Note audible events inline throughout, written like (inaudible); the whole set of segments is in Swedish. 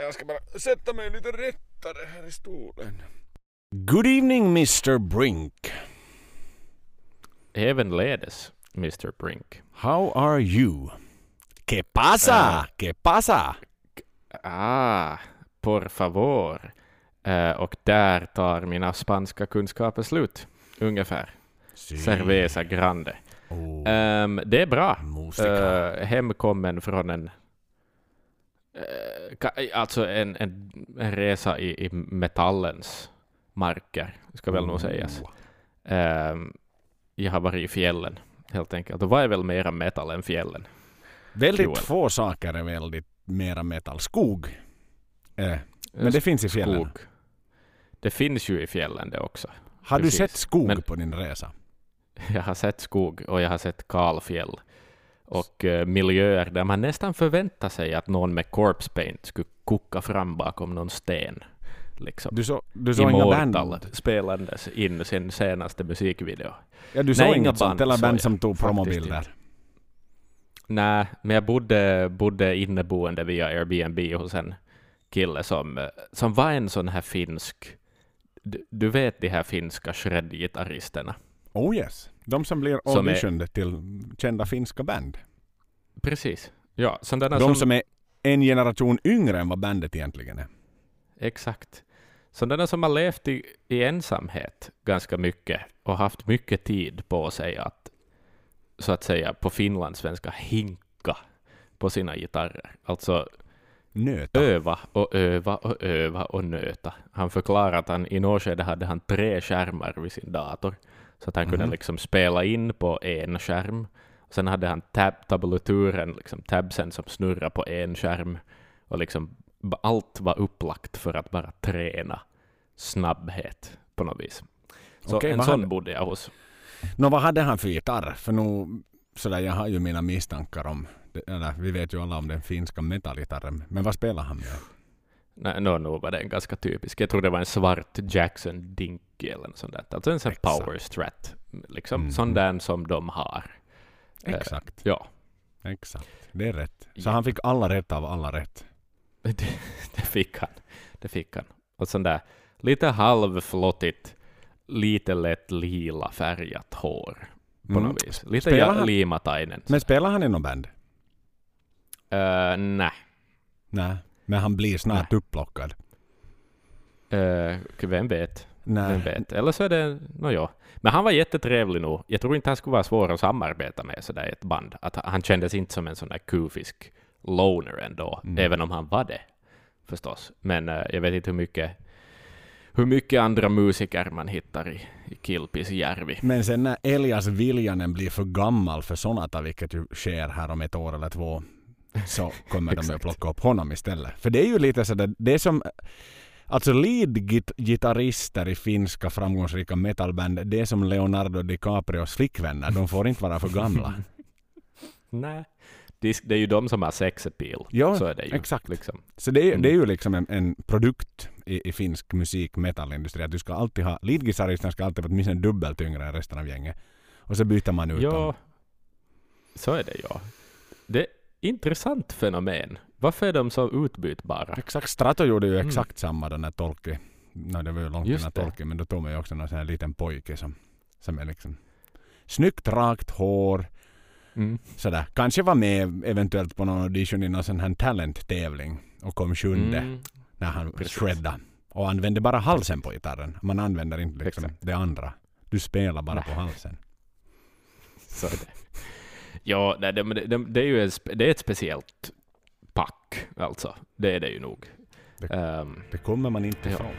Jag ska bara sätta mig lite rättare här i stolen. Good evening Mr Brink. Ävenledes, Mr Brink. How are you? Que pasa? Que pasa? Ah, por favor. Eh, och där tar mina spanska kunskaper slut, ungefär. Cerveza grande. Oh, Ehm, det är bra. Uh, hemkommen från en alltså en, en, en resa i, i metallens marker, ska väl nog sägas. Jag har varit i fjällen, helt enkelt. Och vad är väl mera metall än fjällen? Väldigt Joel. få saker är väldigt mera metall. Skog. Eh, men det finns i fjällen. Skog. Det finns ju i fjällen det också. Har du precis. sett skog Men- på din resa? (laughs) Jag har sett skog och jag har sett kalfjäll och eh, miljöer där man nästan förväntar sig att någon med corpse paint skulle kucka fram bakom någon sten. Liksom. Du, så, du såg inga band? spelandes in sin senaste musikvideo. Ja, du såg inga inget sånt? band Eller såg band som tog promobilder? Nej, men jag bodde, bodde inneboende via Airbnb hos en kille som, eh, som var en sån här finsk... Du, du vet de här finska shred-gitarristerna? Oh yes. De som blir Som är- auditioned till kända finska band. Precis. Ja, De som, som är en generation yngre än vad bandet egentligen är. Exakt. Sådana som har levt i, i ensamhet ganska mycket och haft mycket tid på sig att så att säga på finlandssvenska hinka på sina gitarrer. Alltså Nöta. öva och öva och öva och nöta. Han förklarar att han i något skede hade han tre skärmar vid sin dator. Så att han kunde Mhm. liksom spela in på en skärm. Sen hade han tab tabulaturen, liksom tabsen som snurrar på en skärm. Och liksom allt var upplagt för att bara träna snabbhet på något vis. Så Okej, en sån hade- bodde jag hos. Nå, vad hade han för gitarr? För nu, sådär, jag har ju mina misstankar om, eller vi vet ju alla om den finska metallgitarren. Men vad spelar han med? Nej, no, var det en ganska typisk. Jag tror det var en svart Jackson Dinky eller något sånt där. Alltså en sån power strat. Liksom Mhm. sån där som de har. Eh, Exakt, Ja, exakt. Det är rätt. Så Ja. han fick alla rätt av alla rätt. (laughs) det, det fick han. Det fick han. Och sån där lite halvflottigt, lite lätt lila färgat hår på Mm. något vis. Lite Spelar ja, Limatainen. Men spelar han i någon band? Uh, Nej. Nej. Men han blir snart upplockad. Uh, vem vet? Vem Nej. vet? Eller så är det... No, ja. Men han var jättetrevlig nog. Jag tror inte han skulle vara svår att samarbeta med sådär i ett band. Att han kändes inte som en sån där kufisk loner ändå, Mm. även om han var det förstås. Men eh, jag vet inte hur mycket, hur mycket andra musiker man hittar i, i Kilpisjärvi. Men sen när Elias Viljanen blir för gammal för Sonata, vilket ju sker här om ett år eller två, så kommer de att (laughs) plocka upp honom istället. För det är ju lite sådär, det är som Alltså lead-gitarrister i finska framgångsrika metalband, det är som Leonardo DiCaprios flickvänner. De får inte vara för gamla. (laughs) Nej. Det, är ju de som har sex appeal. Ja, så är det ju. exakt. Liksom. Så det är, Mm. det är ju liksom en, en produkt i, i finsk musik metallindustri att du ska alltid ha, leadgitarristen ska alltid vara åtminstone dubbelt yngre än resten av gänget. Och så byter man ut Ja, dem. så är det ja. Det är intressant fenomen. Varför är de så utbytbara? Exakt, Strato gjorde ju Mm. exakt samma då när Tolki, no, det var ju långt innan det. Tolki, men då tog man ju också någon sån här liten pojke som, som är liksom snyggt rakt hår, Mm. sådär. Kanske var med eventuellt på någon audition i någon sån här talenttävling och kom sjunde Mm. när han shreddade. Och använde bara halsen på gitarren. Man använder inte liksom Exakt. det andra. Du spelar bara Nej. på halsen. (laughs) Så är det. Ja, nej, det, det, det, är ju spe- det är ett speciellt pack, alltså. Det är det ju nog. Det- Ehm, Det kommer man inte Ja. ifrån.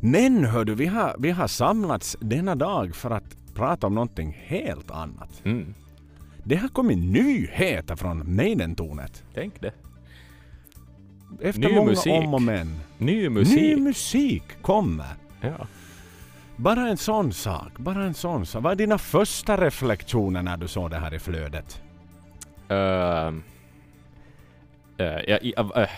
Men hör du, vi har, vi har samlats denna dag för att prata om någonting helt annat. mm, Det har kommit nyheter från Maidentornet. tänk det. Efter Ny många musik. om och men. Ny musik. Ny musik kommer. Ja. Bara en sån sak. Bara en sån sak. Vad är dina första reflektioner när du såg det här i flödet? Ehm, eh, ja, i- av- eh,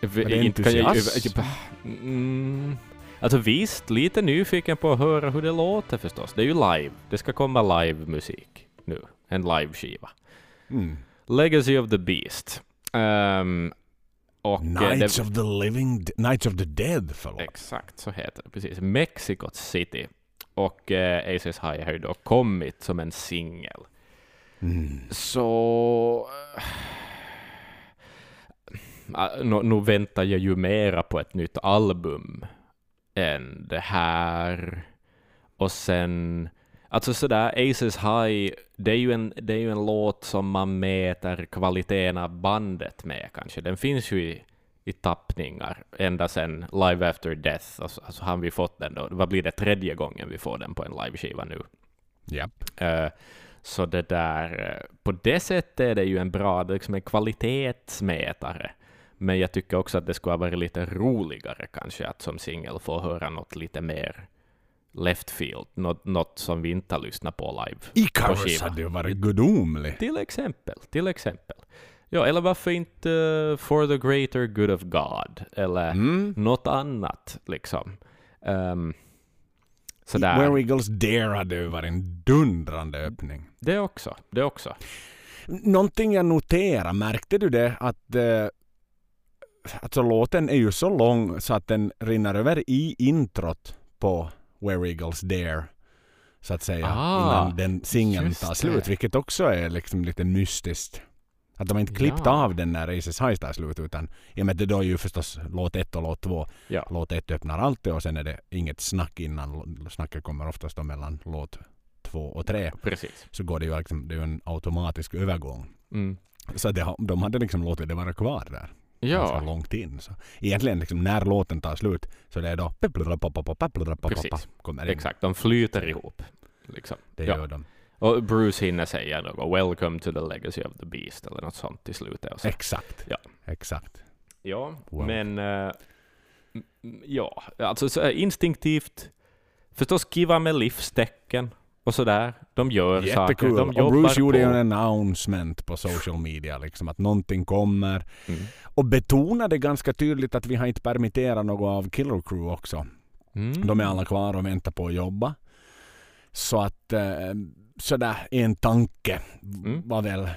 det inte kan jag- entusiasm? Mm, Alltså visst, lite nyfiken på att höra hur det låter förstås. Det är ju live. Det ska komma live-musik nu. En live-skiva. Mm. Legacy of the Beast. Ehm, och eh, Knights det, of the living... Knights of the dead, förlåt. Exakt, så heter det. Precis. Mexico City. Och eh, Aces High har ju då kommit som en singel. Mm. Så... Nu, nu väntar jag ju mera på ett nytt album än det här. Och sen... Alltså sådär, Aces High, det är, ju en, det är ju en låt som man mäter kvaliteten av bandet med kanske. Den finns ju i, i tappningar ända sedan Live After Death. Alltså, alltså har vi fått den då. Vad blir det tredje gången vi får den på en liveskiva nu? Japp. Eh, så det där, eh, på det sättet är det ju en bra, liksom en kvalitetsmätare. Men jag tycker också att det skulle ha varit lite roligare kanske att som singel få höra något lite mer left field, något, något som vi inte har lyssnat på live. Icarus skiva. hade ju varit gudomlig. Till exempel, till exempel. Ja, eller varför inte eh, For the Greater Good of God, eller Mm. något annat liksom. Um, sådär. Where Eagles Dare hade ju varit en dundrande öppning. Det också, det också. Någonting jag noterar, märkte du det att eh, alltså låten är ju så lång så att den rinner över i introt på Where Eagles Dare så att säga Ah, innan den singeln tar det. slut vilket också är liksom lite mystiskt. Att de inte klippt Ja. av den när Aces High tar slut utan i och med att det då är ju förstås låt ett och låt två. Ja. Låt ett öppnar alltid och sen är det inget snack innan. Snacket kommer oftast då mellan låt två och tre. Precis. Så går det ju liksom, det är ju en automatisk övergång. Mm. Så det, de hade liksom låtit det vara kvar där Ja, långt in. Så egentligen liksom när låten tar slut så det är då Precis. kommer in. exakt. De flyter ihop. Liksom. Det ja. gör de. Och Bruce hinner säga något ”Welcome to the legacy of the beast” eller något sånt i slutet. Och så. Exakt. Ja. Exakt. Ja, Wow. men eh, m- ja, alltså så, här, instinktivt förstås kiva med livstecken och sådär. De gör saker, Jättekul. de Och jobbar Bruce gjorde en announcement på social media liksom att någonting kommer. Mm. Och betonade ganska tydligt att vi har inte permitterat något av Killer Crew också. Mm. De är alla kvar och väntar på att jobba. Så att eh, sådär en tanke Mm. var väl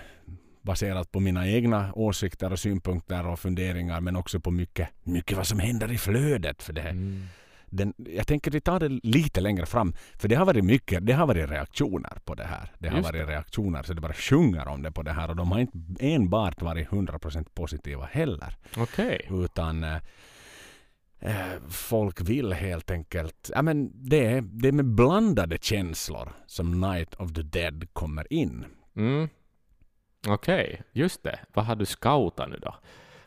baserat på mina egna åsikter och synpunkter och funderingar men också på mycket, mycket vad som händer i flödet. För det, Mm. Den, jag tänker vi tar det lite längre fram. För det har varit mycket, det har varit reaktioner på det här. Det har Just varit reaktioner så det bara sjunger om det på det här och de har inte enbart varit 100% positiva heller. Okej. Utan eh, eh, folk vill helt enkelt... Ja, men det, är, det är med blandade känslor som Night of the Dead kommer in. Mm. Okej, just det. Vad har du scoutat nu då?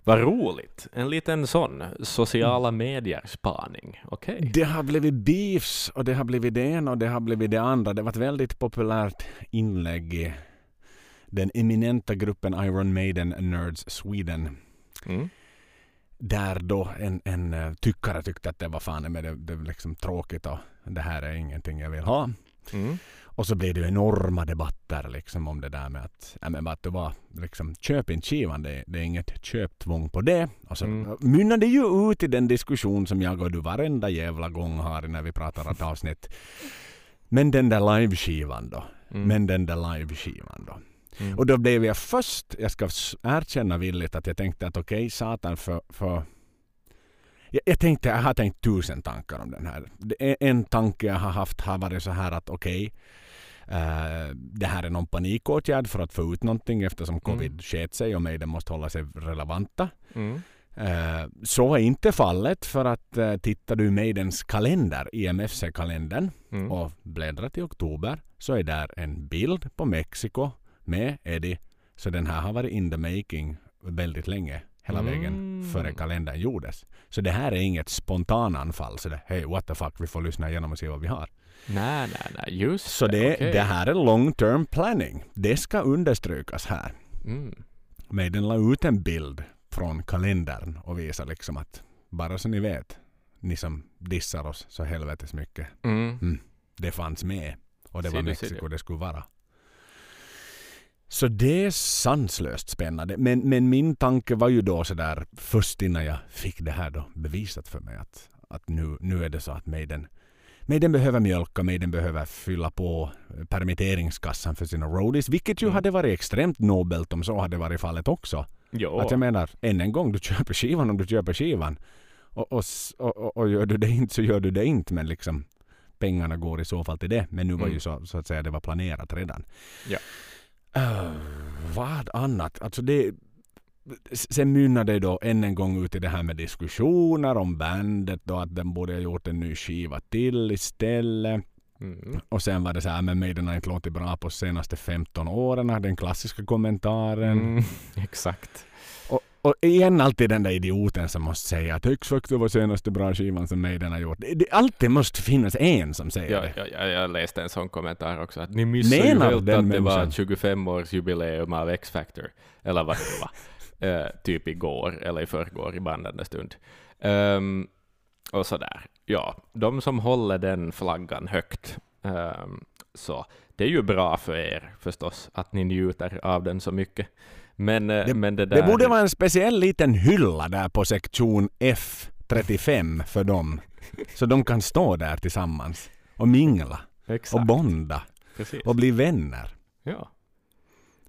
Vad roligt. En liten sån sociala medier-spaning. Okej. Det har blivit beefs och det har blivit det ena och det har blivit det andra. Det var ett väldigt populärt inlägg i den eminenta gruppen Iron Maiden Nerds Sweden. Mm. Där då en, en eh, tyckare tyckte att det var fan men det, det är liksom tråkigt och det här är ingenting jag vill ha. Mm. Och så blev det ju enorma debatter liksom om det där med att, ja, men att det var liksom köp inte skivan, det, det är inget köptvång på det. Och så Mm. mynnade det ju ut i den diskussion som jag och du varenda jävla gång har när vi pratar ett avsnitt. Men den där liveskivan då? Mm. Men den där liveskivan då? Mm. Och då blev jag först, jag ska erkänna villigt att jag tänkte att okej, satan för, för jag, jag tänkte, jag har tänkt tusen tankar om den här. En tanke jag har haft har varit så här att okej, eh, det här är någon panikåtgärd för att få ut någonting eftersom covid sket sig och Maiden måste hålla sig relevanta. Mm. Eh, så är inte fallet för att eh, tittar du i Maidens kalender, IMFC-kalendern, Mm. och bläddrar till oktober så är där en bild på Mexiko med Eddie. Så den här har varit in the making väldigt länge. Hela Mm. vägen före kalendern gjordes. Så det här är inget spontananfall. Så det, hej what the fuck, vi får lyssna igenom och se vad vi har. Nej, nej, nej, just Så det, okej. det här är long term planning. Det ska understrykas här. Mm. Maiden la ut en bild från kalendern och visade liksom att bara så ni vet. ni som dissar oss så helvetes mycket. Mm. Det fanns med. Och det var Mexiko det skulle vara. Så det är sanslöst spännande. Men, men min tanke var ju då sådär först innan jag fick det här då bevisat för mig att, att nu, nu är det så att Maiden, Maiden behöver mjölka, Maiden behöver fylla på permitteringskassan för sina roadies, vilket ju Mm. hade varit extremt nobelt om så hade varit fallet också. Jo. Att jag menar, än en gång, du köper skivan om du köper skivan. Och, och, och, och gör du det inte så gör du det inte. Men liksom pengarna går i så fall till det. Men nu var Mm. ju så, så att säga det var planerat redan. Ja. Uh, vad annat? Alltså det... Sen mynnade det då än en gång ut i det här med diskussioner om bandet då att den borde ha gjort en ny skiva till istället. Mm. Och sen var det så här, men Maiden har inte låtit bra på senaste 15 åren. Den klassiska kommentaren. Mm. (laughs) Exakt. Och, igen alltid den där idioten som måste säga att X-Factor var senaste bra skivan som Maiden har gjort. Det, det alltid måste finnas en som säger Ja, det. ja, ja, jag läste en sån kommentar också. Att ni missar ju helt att det var människan? 25-årsjubileum av X-Factor. Eller vad det var. (laughs) Eh, typ igår eller i förrgår i bandande stund. Ehm, och sådär. Ja, de som håller den flaggan högt. ehm, så det är ju bra för er förstås att ni njuter av den så mycket. Men eh, Det- men det där... Det borde vara en speciell liten hylla där på sektion F35 för dem. Så de kan stå där tillsammans och mingla Exakt, och bonda precis. och bli vänner. Ja.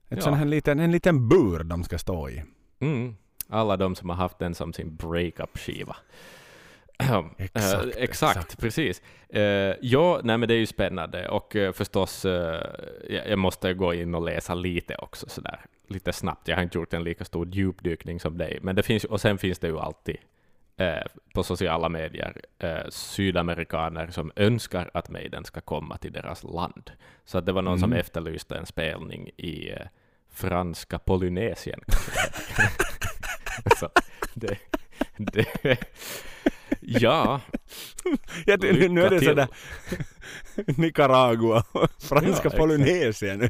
Ett Ja. sån här liten, en liten bur de ska stå i. Mm. Alla de som har haft den som sin breakup-skiva. Exakt, (clears throat) Eh, exakt, exakt. precis. Uh, ja, nej men det är ju spännande och eh, förstås, eh, jag, jag måste gå in och läsa lite också sådär, lite snabbt. Jag har inte gjort en lika stor djupdykning som dig, men det finns, och sen finns det ju alltid eh, på sociala medier eh, sydamerikaner som önskar att Maiden ska komma till deras land. Så att det var någon som Mm. efterlyste en spelning i eh, franska Polynesien. (laughs) (laughs) Så det, det, ja, (laughs) Ja, det, nu är det sådär (laughs) Nicaragua, (laughs) franska Ja, Polynesien.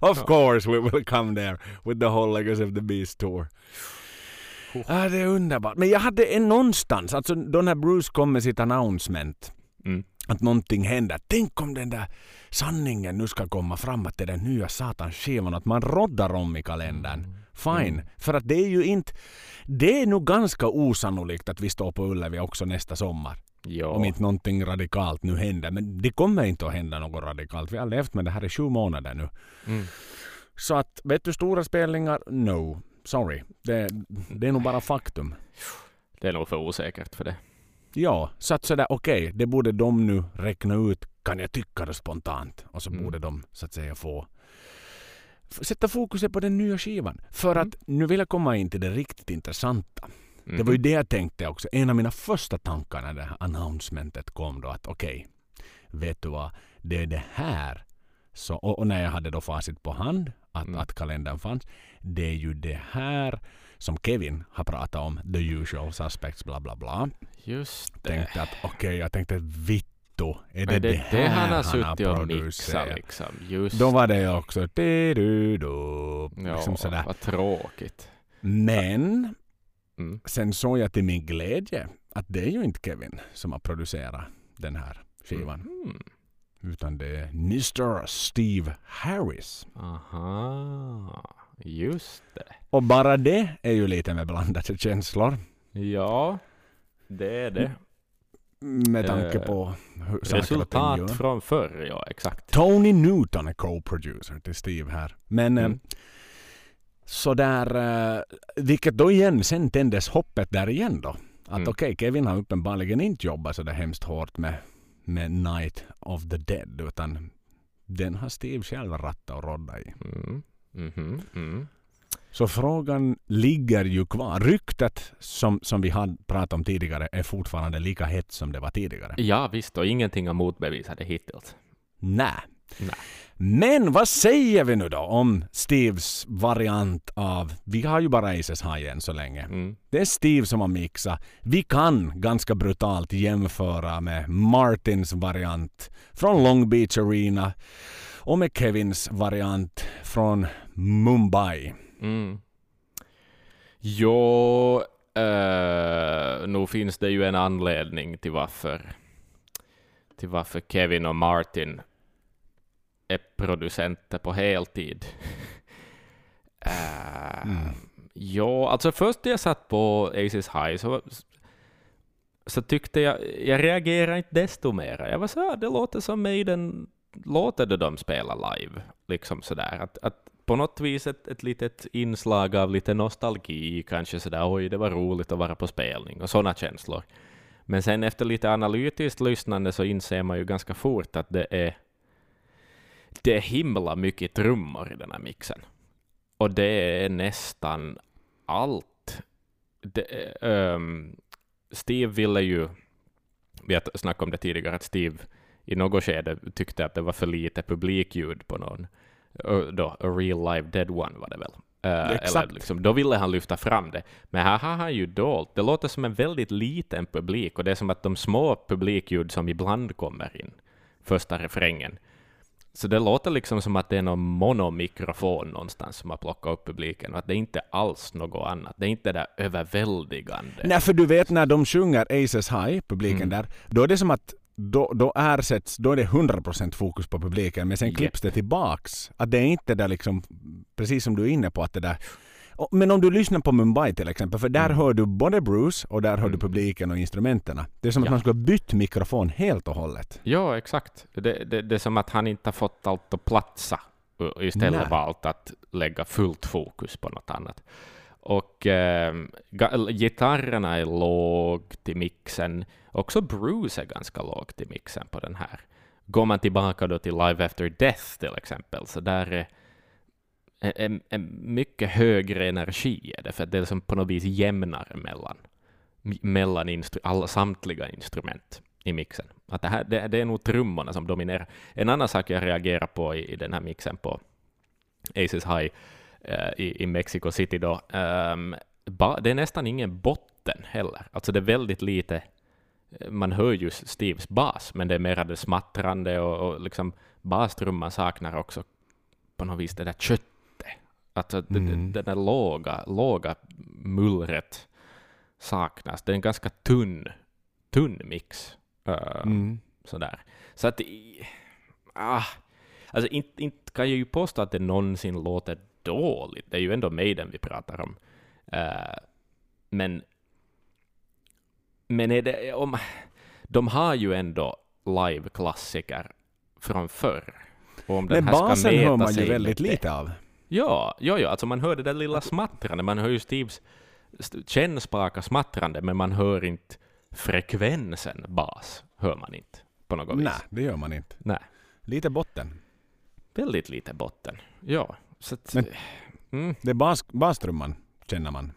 of Ja. course we will come there with the whole Legacy of the Beast tour. Oh. Ah, det är underbart. Men jag hade en någonstans, alltså då när Bruce kom med sitt announcement mm, att någonting händer. Tänk om den där sanningen nu ska komma fram att det är den nya satans skivan att man roddar om i kalendern. Fine, Mm. för att det är ju inte... Det är nog ganska osannolikt att vi står på Ullevi också nästa sommar. ja. Om inte någonting radikalt nu händer. Men det kommer inte att hända något radikalt. Vi har levt med det här i sju månader nu. Mm. Så att, vet du, stora spelningar? No. Sorry. Det, det är nog bara faktum. Det är nog för osäkert för det. Ja, så att sådär okej, det borde de nu räkna ut, kan jag tycka det spontant. Och så Mm. borde de så att säga få sätta fokuset på den nya skivan. För Mm. att nu vill jag komma in till det riktigt intressanta. Det var ju Mhm. det jag tänkte också. En av mina första tankar när det här announcementet kom då att okej, vet du vad, det är det här. Så, och, och när jag hade då facit på hand, att, Mm. att kalendern fanns. Det är ju det här som Kevin har pratat om, the usual suspects, bla bla bla. Just det. Tänkte att okej, jag tänkte vittu, är det är det, det här han har suttit och mixat liksom? Just Då var det också du-du-du, Ja, liksom sådär. vad tråkigt. Men Mm. sen såg jag till min glädje att det är ju inte Kevin som har producerat den här skivan. Mm. Utan det är Mr. Steve Harris. Aha, just det. Och bara det är ju lite med blandade känslor. Ja, det är det. Med tanke Eh, på hur saker och ting Resultat gör. från förr, ja exakt. Tony Newton är co-producer till Steve här. Men Mm. eh, sådär, eh, vilket då igen, sen tändes hoppet där igen då. Att Mm. okej, Kevin har uppenbarligen inte jobbat så där hemskt hårt med, med Night of the Dead utan den har Steve själv rattat och roddat i. Mm. Mhm, mm. Så frågan ligger ju kvar. Ryktet som, som vi hade pratat om tidigare är fortfarande lika hett som det var tidigare. Ja visst, och ingenting har motbevisat det hittills. Nej. Nej. Men vad säger vi nu då om Steves variant av... Vi har ju bara Aces High än så länge. Mm. Det är Steve som har mixat. Vi kan ganska brutalt jämföra med Martins variant från Long Beach Arena och med Kevins variant från Mumbai. Mm. Jo, uh, nu finns det ju en anledning till varför, till varför Kevin och Martin är producenter på heltid. uh, (laughs) Mm. Ja, alltså först när jag satt på Aces High så, så tyckte jag, jag reagerade inte desto mer. Jag var så här, det låter som Maiden låter då de spelar live. Liksom sådär. Att, att på något vis ett, ett litet inslag av lite nostalgi, kanske sådär oj, det var roligt att vara på spelning och sådana känslor. Men sen efter lite analytiskt lyssnande så inser man ju ganska fort att det är det är himla mycket trummor i den här mixen. Och det är nästan allt. Det, um, Steve ville ju, vi har snackat om det tidigare, att Steve i något skede tyckte att det var för lite publikljud på någon, då, A Real Live Dead One var det väl. Uh, eller liksom, då ville han lyfta fram det. Men här har han ju dolt. Det låter som en väldigt liten publik och det är som att de små publikljud som ibland kommer in, första refrängen, så det låter liksom som att det är någon monomikrofon någonstans som har plockat upp publiken, och att det är inte alls något annat. Det är inte det där överväldigande. Nej, för du vet när de sjunger Aces High, publiken mm. där, då är det som att då, då ersätts, då är det 100% fokus på publiken, men sen yep. klipps det tillbaks. Att det är inte där liksom, precis som du är inne på, att det där men om du lyssnar på Mumbai till exempel, för där mm. hör du både Bruce och där hör mm. du publiken och instrumenten. Det är som att man skulle ha bytt mikrofon helt och hållet. Ja, exakt. Det, det, det är som att han inte har fått allt att platsa istället Nej. valt att lägga fullt fokus på något annat. Och eh, gitarrerna är lågt i mixen. Också Bruce är ganska lågt i mixen på den här. Går man tillbaka då till Live After Death till exempel, så där är en, en mycket högre energi är det, för det är som på något vis jämnare mellan, mellan instru, alla, samtliga instrument i mixen. Att det, här, det, det, är nog trummorna som dominerar. En annan sak jag reagerar på i, i den här mixen på Aces High i, i Mexico City då, um, ba, det är nästan ingen botten heller. Alltså det är väldigt lite, man hör ju Steves bas, men det är mera det smattrande och, och liksom bastrumman saknar också på något vis det där kött att mm. det, där låga, låga mullret saknas. Det är en ganska tunn, tunn mix. Uh, mm. sådär. Så att... Ah, alltså inte, inte kan jag ju påstå att det någonsin låter dåligt. Det är ju ändå Maiden vi pratar om. Uh, men... Men är det... Om, de har ju ändå live-klassiker från förr. Och om men basen hör man ju väldigt lite av. Ja, ja, ja, alltså man hör det där lilla smattrande, man hör ju Steves kännspaka smattrande, men man hör inte frekvensen bas, hör man inte på något vis. Nej, det gör man inte. Nej. Lite botten. Väldigt lite botten, ja. Så att, men mm. det är bas, bastrumman, känner man.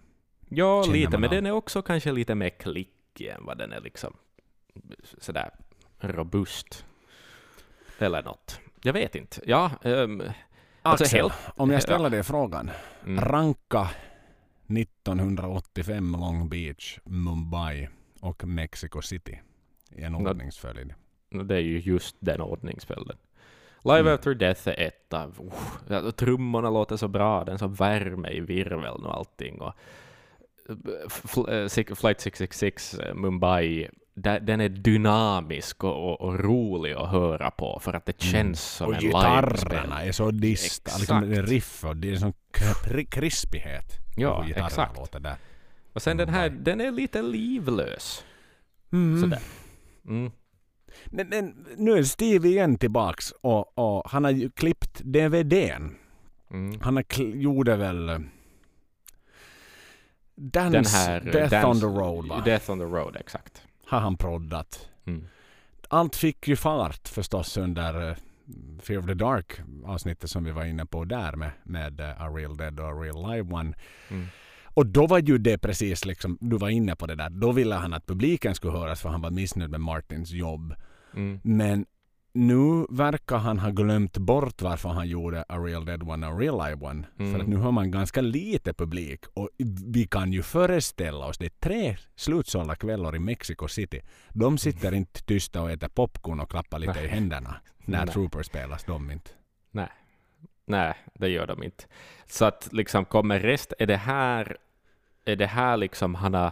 Ja, känner lite, men av. den är också kanske lite mer klickig än vad den är liksom sådär robust. Eller något. Jag vet inte. Ja, um, Alltså Axel, helt, om jag ställer dig frågan. Mm. Ranka 1985 Long Beach, Mumbai och Mexico City i en ordningsföljd. Det är ju just den ordningsföljden. Live mm. After Death är ett av... Uh, trummorna låter så bra, den så värme i virveln och allting. Och, uh, Flight 666 uh, Mumbai den är dynamisk och, och, och, rolig att höra på för att det mm. känns mm. som och en gitarrerna är så dista, liksom riff och det är sån krispighet. Ja, exakt. Låter där. Och sen mm. den här, den är lite livlös. Mm. Sådär. Mm. Men, men, nu är Steve igen tillbaks och, och han har ju klippt DVDn. Mm. Han har gjorde väl eh, Dance, den här, Death dance, on the Road va? Death on the Road, exakt har han proddat. Mm. Allt fick ju fart förstås under uh, Fear of the Dark avsnittet som vi var inne på där med, med A Real Dead och A Real Live One. Mm. Och då var ju det precis liksom, du var inne på det där, då ville han att publiken skulle höras för han var missnöjd med Martins jobb. Mm. Men nu verkar han ha glömt bort varför han gjorde A Real Dead One A Real Live One. Mm. För att nu har man ganska lite publik och vi kan ju föreställa oss, det är tre slutsålda kvällar i Mexico City. De sitter mm. inte tysta och äter popcorn och klappar lite i händerna när Nej. Trooper spelas. De inte. Nej. Nej, det gör de inte. Så att liksom kommer rest, är det här är det här liksom han har...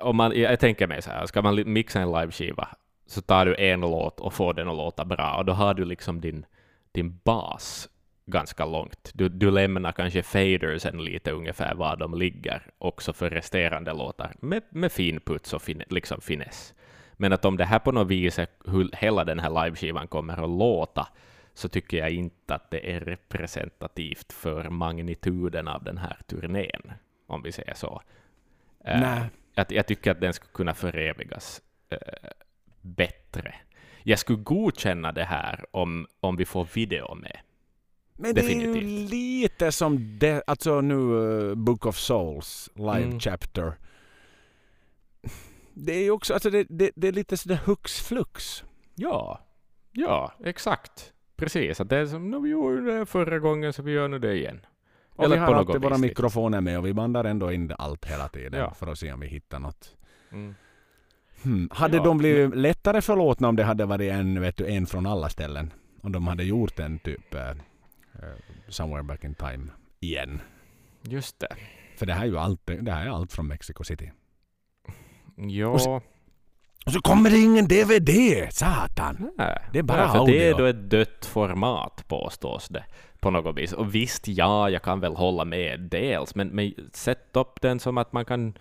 Om man, jag tänker mig så här, ska man mixa en liveskiva så tar du en låt och får den att låta bra, och då har du liksom din, din bas ganska långt. Du, du lämnar kanske fadersen lite ungefär var de ligger, också för resterande låtar, med, med fin puts och fin, liksom finess. Men att om det här på något vis är hur hela den här liveskivan kommer att låta, så tycker jag inte att det är representativt för magnituden av den här turnén, om vi säger så. Eh, Nej. jag, jag tycker att den skulle kunna förevigas uh, bättre. Jag skulle godkänna det här om, om vi får video med. Men det är Definitivt. ju lite som det, alltså nu uh, Book of Souls live Mm. chapter. Det är ju också, alltså det, det, det är lite sådär hux flux. Ja, ja, exakt. Precis, att det är som, "Nå, vi gjorde det förra gången så vi gör nu det igen. Och Eller vi har alltid våra liksom. mikrofoner med och vi bandar ändå in allt hela tiden Ja. för att se om vi hittar något. Mm. Hmm. Hade Ja, de blivit lättare förlåtna om det hade varit en, vet du, en från alla ställen? Om de hade gjort en typ uh, Somewhere Back in Time igen. Just det. För det här är ju allt, det här är allt från Mexico City. Ja, Och Och så kommer det ingen DVD! Satan! nej. det är bara nej, för det är audio. då ett dött format påstås det på något vis. Och visst, ja, jag kan väl hålla med dels, men, men sätt upp den som att man kan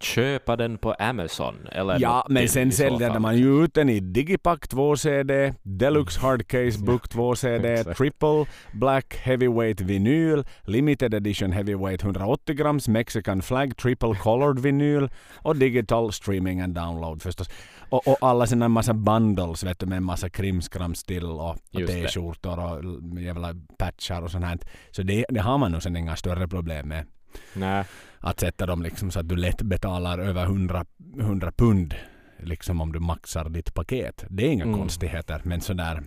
köpa den på Amazon. Eller Ja, men sen säljer man ju ut den i Digipack 2 CD, Deluxe Hardcase Book 2 CD, (laughs) exakt. Triple Black Heavyweight Vinyl, Limited Edition Heavyweight 180 grams Mexican Flag Triple Colored Vinyl och Digital Streaming and Download förstås. Och, och alla sina massa bundles vet du, med en massa krimskrams till och, och t-skjortor och jävla patchar och sånt här. Så det, det har man nog sen inga större problem med. Nej, Att sätta dem liksom så att du lätt betalar över 100, 100 pund liksom om du maxar ditt paket. Det är inga Mm. konstigheter. Men sådär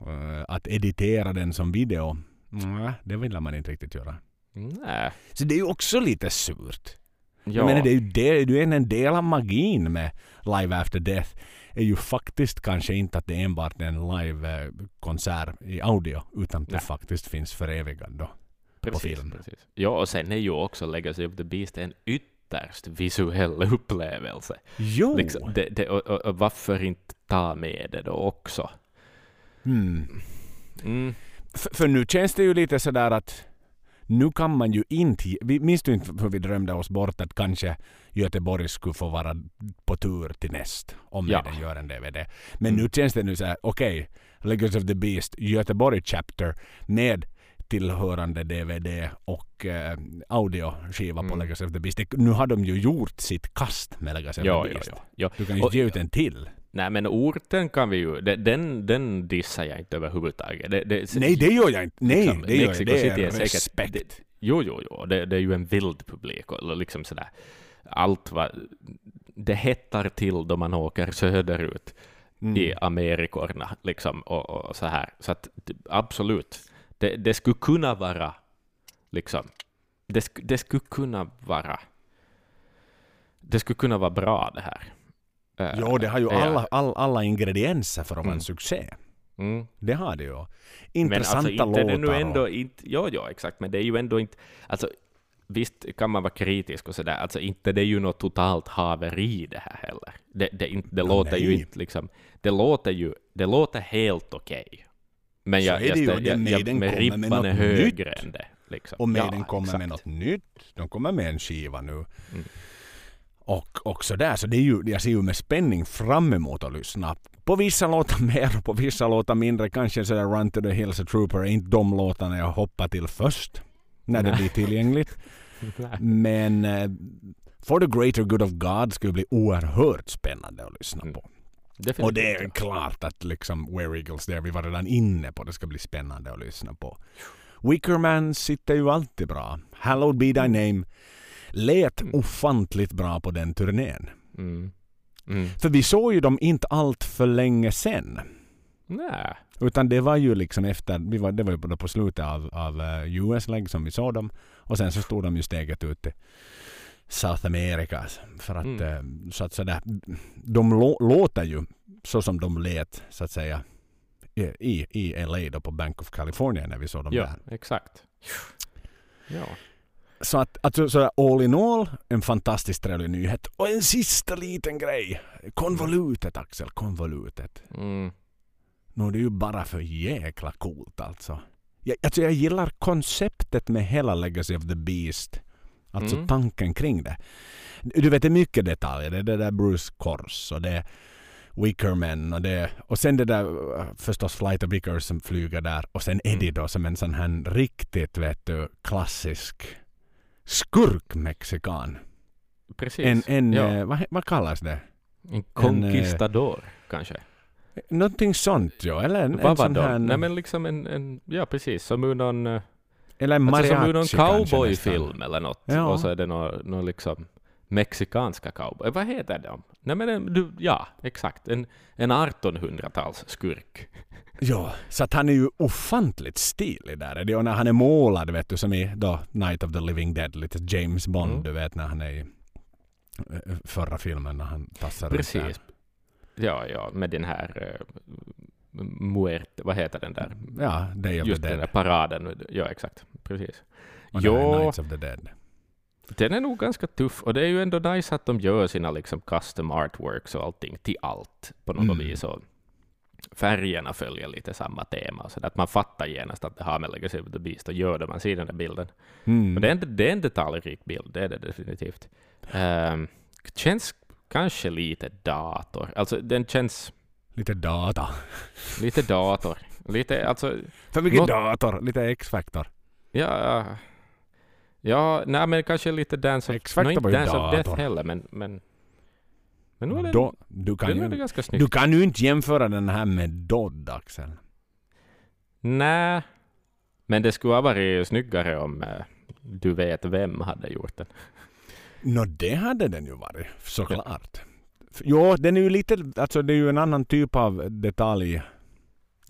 eh, att editera den som video, nej, det vill man inte riktigt göra. nej. Så det är ju också lite surt. Ja. Jag menar, det är ju det, det är en del av magin med Live After Death är ju faktiskt kanske inte att det enbart är en live-konsert i audio utan att det faktiskt finns förevigad då. Precis, film. Precis. Ja, och sen är ju också Legacy of the Beast en ytterst visuell (laughs) upplevelse. Jo! Liksom, det, det, och, och, och varför inte ta med det då också? Hmm. Mm. För, nu känns det ju lite sådär att nu kan man ju inte... Minns du inte hur vi drömde oss bort att kanske Göteborg skulle få vara på tur till näst om Ja. den gör en DVD. Men Mm. nu känns det nu så här, okej, Legacy of the Beast Göteborg Chapter med tillhörande DVD och eh, audioskiva på Mm. Legacy of the Beast. Nu har de ju gjort sitt kast med Legacy of Ja, the Beast. ja, ja. Du kan ju Och- ge ut en till. Nej, men orten kan vi ju... de- Den, den dissar jag inte överhuvudtaget. Det, det, Nej, det gör jag inte. Nej, liksom, det gör jag Mexico Det är City är säkert- respekt. det- Jo, jo, jo. Det, det är ju en vild publik. Och liksom sådär. Allt vad... Det hettar till då man åker söderut Mm. i Amerikorna. Liksom, och, och så här. Så att absolut. Det, det skulle kunna vara... Liksom, det, sk, det skulle kunna vara... Det skulle kunna vara bra det här. Eh, Jo, det har ju ja. alla, all, alla ingredienser för att vara en Mm. succé. Mm. Det har det ju. Men Intressanta alltså inte låtar. det nu ändå och, inte, jo, jo, exakt, men det är ju ändå inte, alltså visst kan man vara kritisk och sådär, alltså inte det är ju något totalt haveri det här heller. Det, det, det Nå, låter ju inte liksom, det låter ju, det låter helt okej. Men Så jag, är jag, det ju, jag, jag, Maiden med med ribban är högre nytt. än det. Liksom. och Maiden Ja, kommer med exakt. något nytt. De kommer med en skiva nu. Mm. Och, och sådär. Så det är ju, jag ser ju med spänning fram emot att lyssna. På vissa låtar mer och på vissa låtar mindre. Kanske sådär Run to the Hills a Trooper är inte de låtarna jag hoppar till först. När det blir tillgängligt. (laughs) Men eh, For the Greater Good of God skulle bli oerhört spännande att lyssna Mm. på. Definitivt. Och det är klart att liksom Where Eagles There, vi var redan inne på, det ska bli spännande att lyssna på. Wickerman sitter ju alltid bra. Hallowed be thy name. Lät Mm. ofantligt bra på den turnén. Mm. Mm. För vi såg ju dem inte allt för länge sen. Nej. Utan det var ju liksom efter, vi var, det var ju på- på slutet av, av eh, US-leg som vi såg dem. Och sen så stod de ju steget ut till South America. För att, Mm. eh, så att säga, de lå, låter ju så som de lät, så att säga, i, i, LA då på Bank of California när vi såg dem Ja, där. exakt. Ja. Så att, alltså så all in all, en fantastiskt trevlig nyhet. Och en sista liten grej. Konvolutet Axel, konvolutet. Mm. Nu det är ju bara för jäkla coolt alltså. Jag, alltså jag gillar konceptet med hela Legacy of the Beast. Alltså Mm. tanken kring det. Du vet det är mycket detaljer. Det är det där Bruce Kors och det är Wickerman och det och sen det där uh, förstås Flight of Vickers som flyger där och sen Mm. Eddie då som en sån här riktigt vet du klassisk skurk-mexikan. Precis. En, en ja. eh, vad, vad kallas det? en conquistador kanske. Någonting sånt ja. Eller en, en sån här... Nej men liksom en, en ja precis, som ur någon, eh, eller en alltså som någon mariachi cowboyfilm eller något. Ja. Och så är det någon, någon liksom mexikanska cowboy. Vad heter de? Nej men en- du, ja, exakt. En, en 1800-tals skurk. Ja, så att han är ju ofantligt stilig där. är det. Och när han är målad vet du som i då Night of the Living Dead, lite James Bond Mm. du vet när han är i eh, förra filmen när han tassar runt där. Precis. Ja, ja, med den här uh, Muerte, vad heter den där? Ja, Day of Just the den Dead. där paraden. Ja, exakt. Precis. Och Jo, Nights of the Dead. den är nog ganska tuff och det är ju ändå nice att de gör sina liksom custom artworks och allting till allt på något Mm. vis. Och färgerna följer lite samma tema, så att man fattar genast att det har med Legacy of the Beast att göra man ser den där bilden. Mm. Och det är, en, det är en detaljrik bild, det är det definitivt. Um, känns kanske lite dator. Alltså den känns Lite data. lite dator. Lite, alltså, (laughs) För mycket Något- dator, lite X-Factor. Ja... Ja, nej men kanske lite Dance of... X-Factor nej, inte var Dance of. Death heller, men... Men, men nu är den, Då, du, kan ju, ganska snygg. du kan ju inte jämföra den här med Dodd, Axel. Nej, men det skulle ha varit snyggare om eh, du vet vem hade gjort den. Nå, det hade den ju varit, såklart. F- Jo, den är ju lite, alltså det är ju en annan typ av detalj,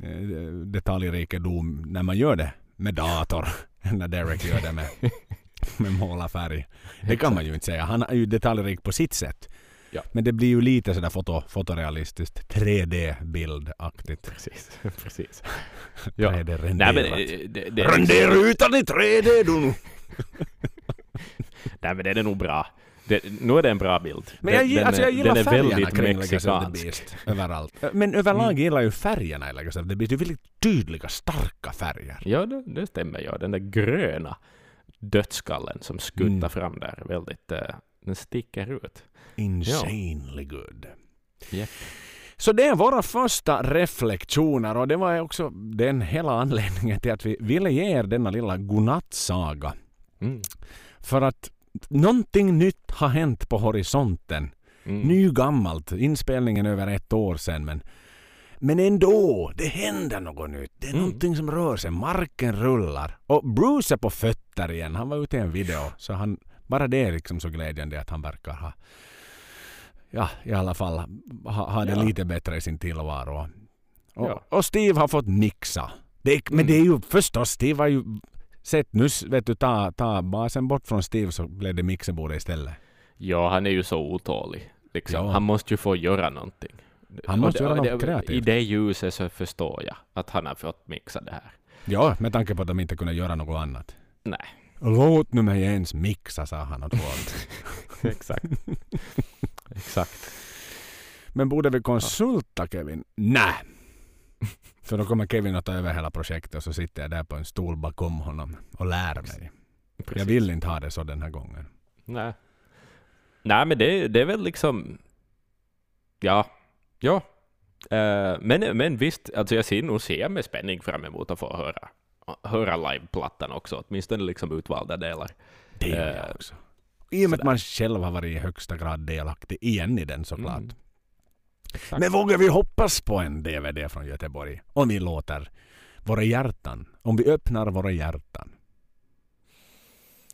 eh, detaljrikedom när man gör det med dator (laughs) när Derek gör det med, med målarfärg. Det kan man ju inte säga. Han är ju detaljrik på sitt sätt. Ja. Men det blir ju lite sådär foto, fotorealistiskt, 3D-bildaktigt. Precis, (laughs) precis. (laughs) Ja. 3D-renderat. Nej, men det, det, det, är Rendera utan i 3D du nu! nej, men den är nog bra. Det, nu är det en bra bild. Men jag, den, alltså jag gillar den är väldigt kring mexikansk. Beast överallt. Men överlag Mm. gillar ju färgerna i Legacy of the Beast. Det är väldigt tydliga, starka färger. Ja, det, det stämmer. Ja. Den där gröna dödsskallen som skuttar Mm. fram där, väldigt, eh, den sticker ut. Insanely good. Japp. Så det är våra första reflektioner och det var också den hela anledningen till att vi ville ge er denna lilla godnattsaga. Mm. För att någonting nytt har hänt på horisonten. Mm. Ny gammalt, inspelningen över ett år sedan men men ändå, det händer något nytt. Det är Mm. någonting som rör sig. Marken rullar. Och Bruce är på fötter igen. Han var ute i en video. Så han, bara det är liksom så glädjande att han verkar ha ja, i alla fall ha, ha det Ja. lite bättre i sin tillvaro. Och, Ja. och Steve har fått mixa. Det Men Mm. det är ju förstås, Steve har ju sett nu, vet du, ta, ta basen bort från Steve så blev det mixerbordet istället. Ja, han är ju så otålig. Liksom. Ja. Han måste ju få göra någonting. Han måste Och göra det- något det- kreativt. I det ljuset så förstår jag att han har fått mixa det här. Ja, med tanke på att de inte kunde göra något annat. Nej. Låt nu mig ens mixa, sa han åt folk. (laughs) Exakt. (laughs) Exakt. Men borde vi konsulta Kevin? Nej. (laughs) För då kommer Kevin att ta över hela projektet och så sitter jag där på en stol bakom honom och lär mig. Jag Precis. vill inte ha det så den här gången. Nej. Nej, men det, det är väl liksom... Ja. Ja. Eh, men, men visst, alltså jag ser nog ser med spänning fram emot att få höra, höra liveplattan också, åtminstone liksom utvalda delar. Det gör Eh, jag också. I och med att man själv har varit i högsta grad delaktig igen i den såklart. Mm. Men vågar vi hoppas på en DVD från Göteborg? Om vi låter våra hjärtan, om vi öppnar våra hjärtan.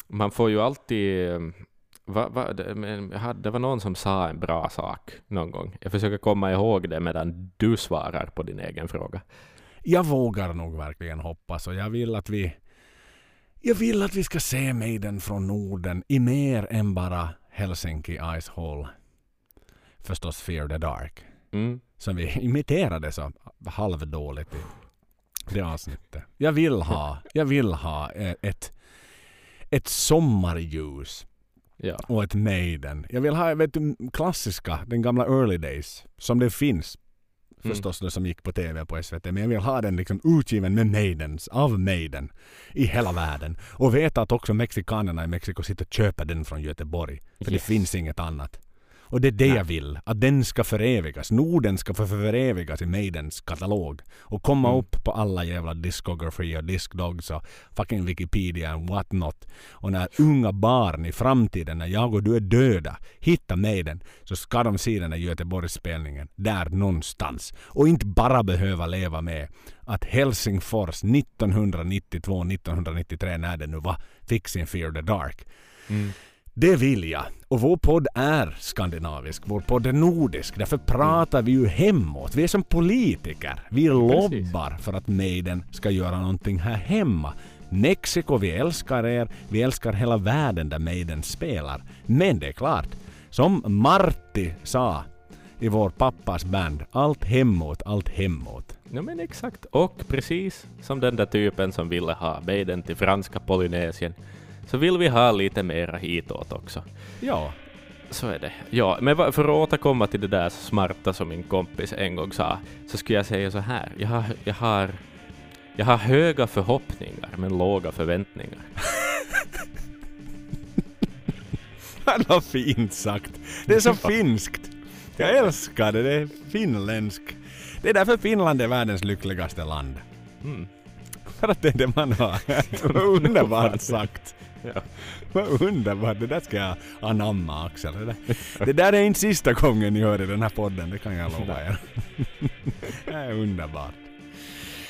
Man får ju alltid... Va, va, det, det var någon som sa en bra sak någon gång. Jag försöker komma ihåg det medan du svarar på din egen fråga. Jag vågar nog verkligen hoppas och jag vill att vi jag vill att vi ska se Maiden från Norden i mer än bara Helsinki Ice Hall. Förstås Fear the Dark. Mm. Som vi (laughs) imiterade så halvdåligt i det avsnittet. Jag vill ha, jag vill ha eh, ett, ett sommarljus Ja. och ett Maiden. Jag vill ha vet du, klassiska, den gamla early days, som det finns. Mm. Förstås det som gick på TV på SVT. Men jag vill ha den liksom utgiven med Maidens, av Maiden. I hela världen. Och veta att också mexikanerna i Mexiko sitter och köper den från Göteborg. För Yes. det finns inget annat. Och det är det Nej. jag vill. Att den ska förevigas. Norden ska få förevigas i Maidens katalog. Och komma Mm. upp på alla jävla discography och discdogs och fucking Wikipedia and what not. Och när unga barn i framtiden, när jag och du är döda, hittar Maiden så ska de se den här Göteborgsspelningen där någonstans. Och inte bara behöva leva med att Helsingfors 1992-1993 när det nu var, fick sin Fear the Dark. Mm. Det vill jag. Och vår podd är skandinavisk. Vår podd är nordisk. Därför pratar vi ju hemåt. Vi är som politiker. Vi lobbar för att Maiden ska göra någonting här hemma. Mexiko, vi älskar er. Vi älskar hela världen där Maiden spelar. Men det är klart, som Martti sa i vår pappas band, allt hemåt, allt hemåt. Ja men exakt. Och precis som den där typen som ville ha Maiden till franska Polynesien så vill vi ha lite mera hitåt också. Ja, Så är det. Ja, men för att återkomma till det där smarta som min kompis en gång sa, så skulle jag säga så här. Jag har, jag har, jag har höga förhoppningar men låga förväntningar. (laughs) Vad fint sagt. Det är så (laughs) finskt. Jag älskar det. Det är finländskt. Det är därför Finland är världens lyckligaste land. Mm. För att det är det man har. (laughs) Underbart sagt. Ja. Vad underbart. Det där ska jag anamma Axel. Det där, det där är inte sista gången ni hör i den här podden. Det kan jag lova er. Det är underbart.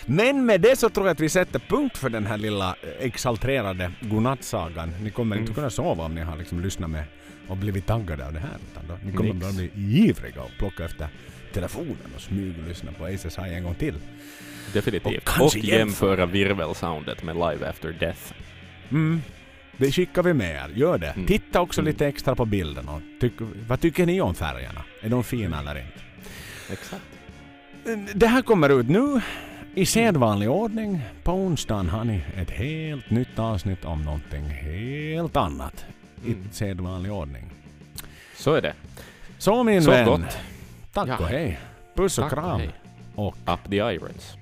Men med det så tror jag att vi sätter punkt för den här lilla exalterade godnattsagan. Ni kommer inte Mm. kunna sova om ni har liksom lyssnat med och blivit taggade av det här. Utan då, ni kommer Nix. bara bli ivriga och plocka efter telefonen och smyglyssna på Aces High en gång till. Definitivt. Och Och, jämföra virvelsoundet med Live After Death. Mm. Det skickar vi med er. Gör det. Mm. Titta också Mm. lite extra på bilden. Och tyck, vad tycker ni om färgerna? Är de fina eller inte? Exakt. Det här kommer ut nu i sedvanlig ordning. På onsdagen har ni ett helt nytt avsnitt om någonting helt annat. Mm. I sedvanlig ordning. Så är det. Så min Så vän. gott. Tack Ja. och hej. Puss och Tack och kram. hej. Och Up the irons.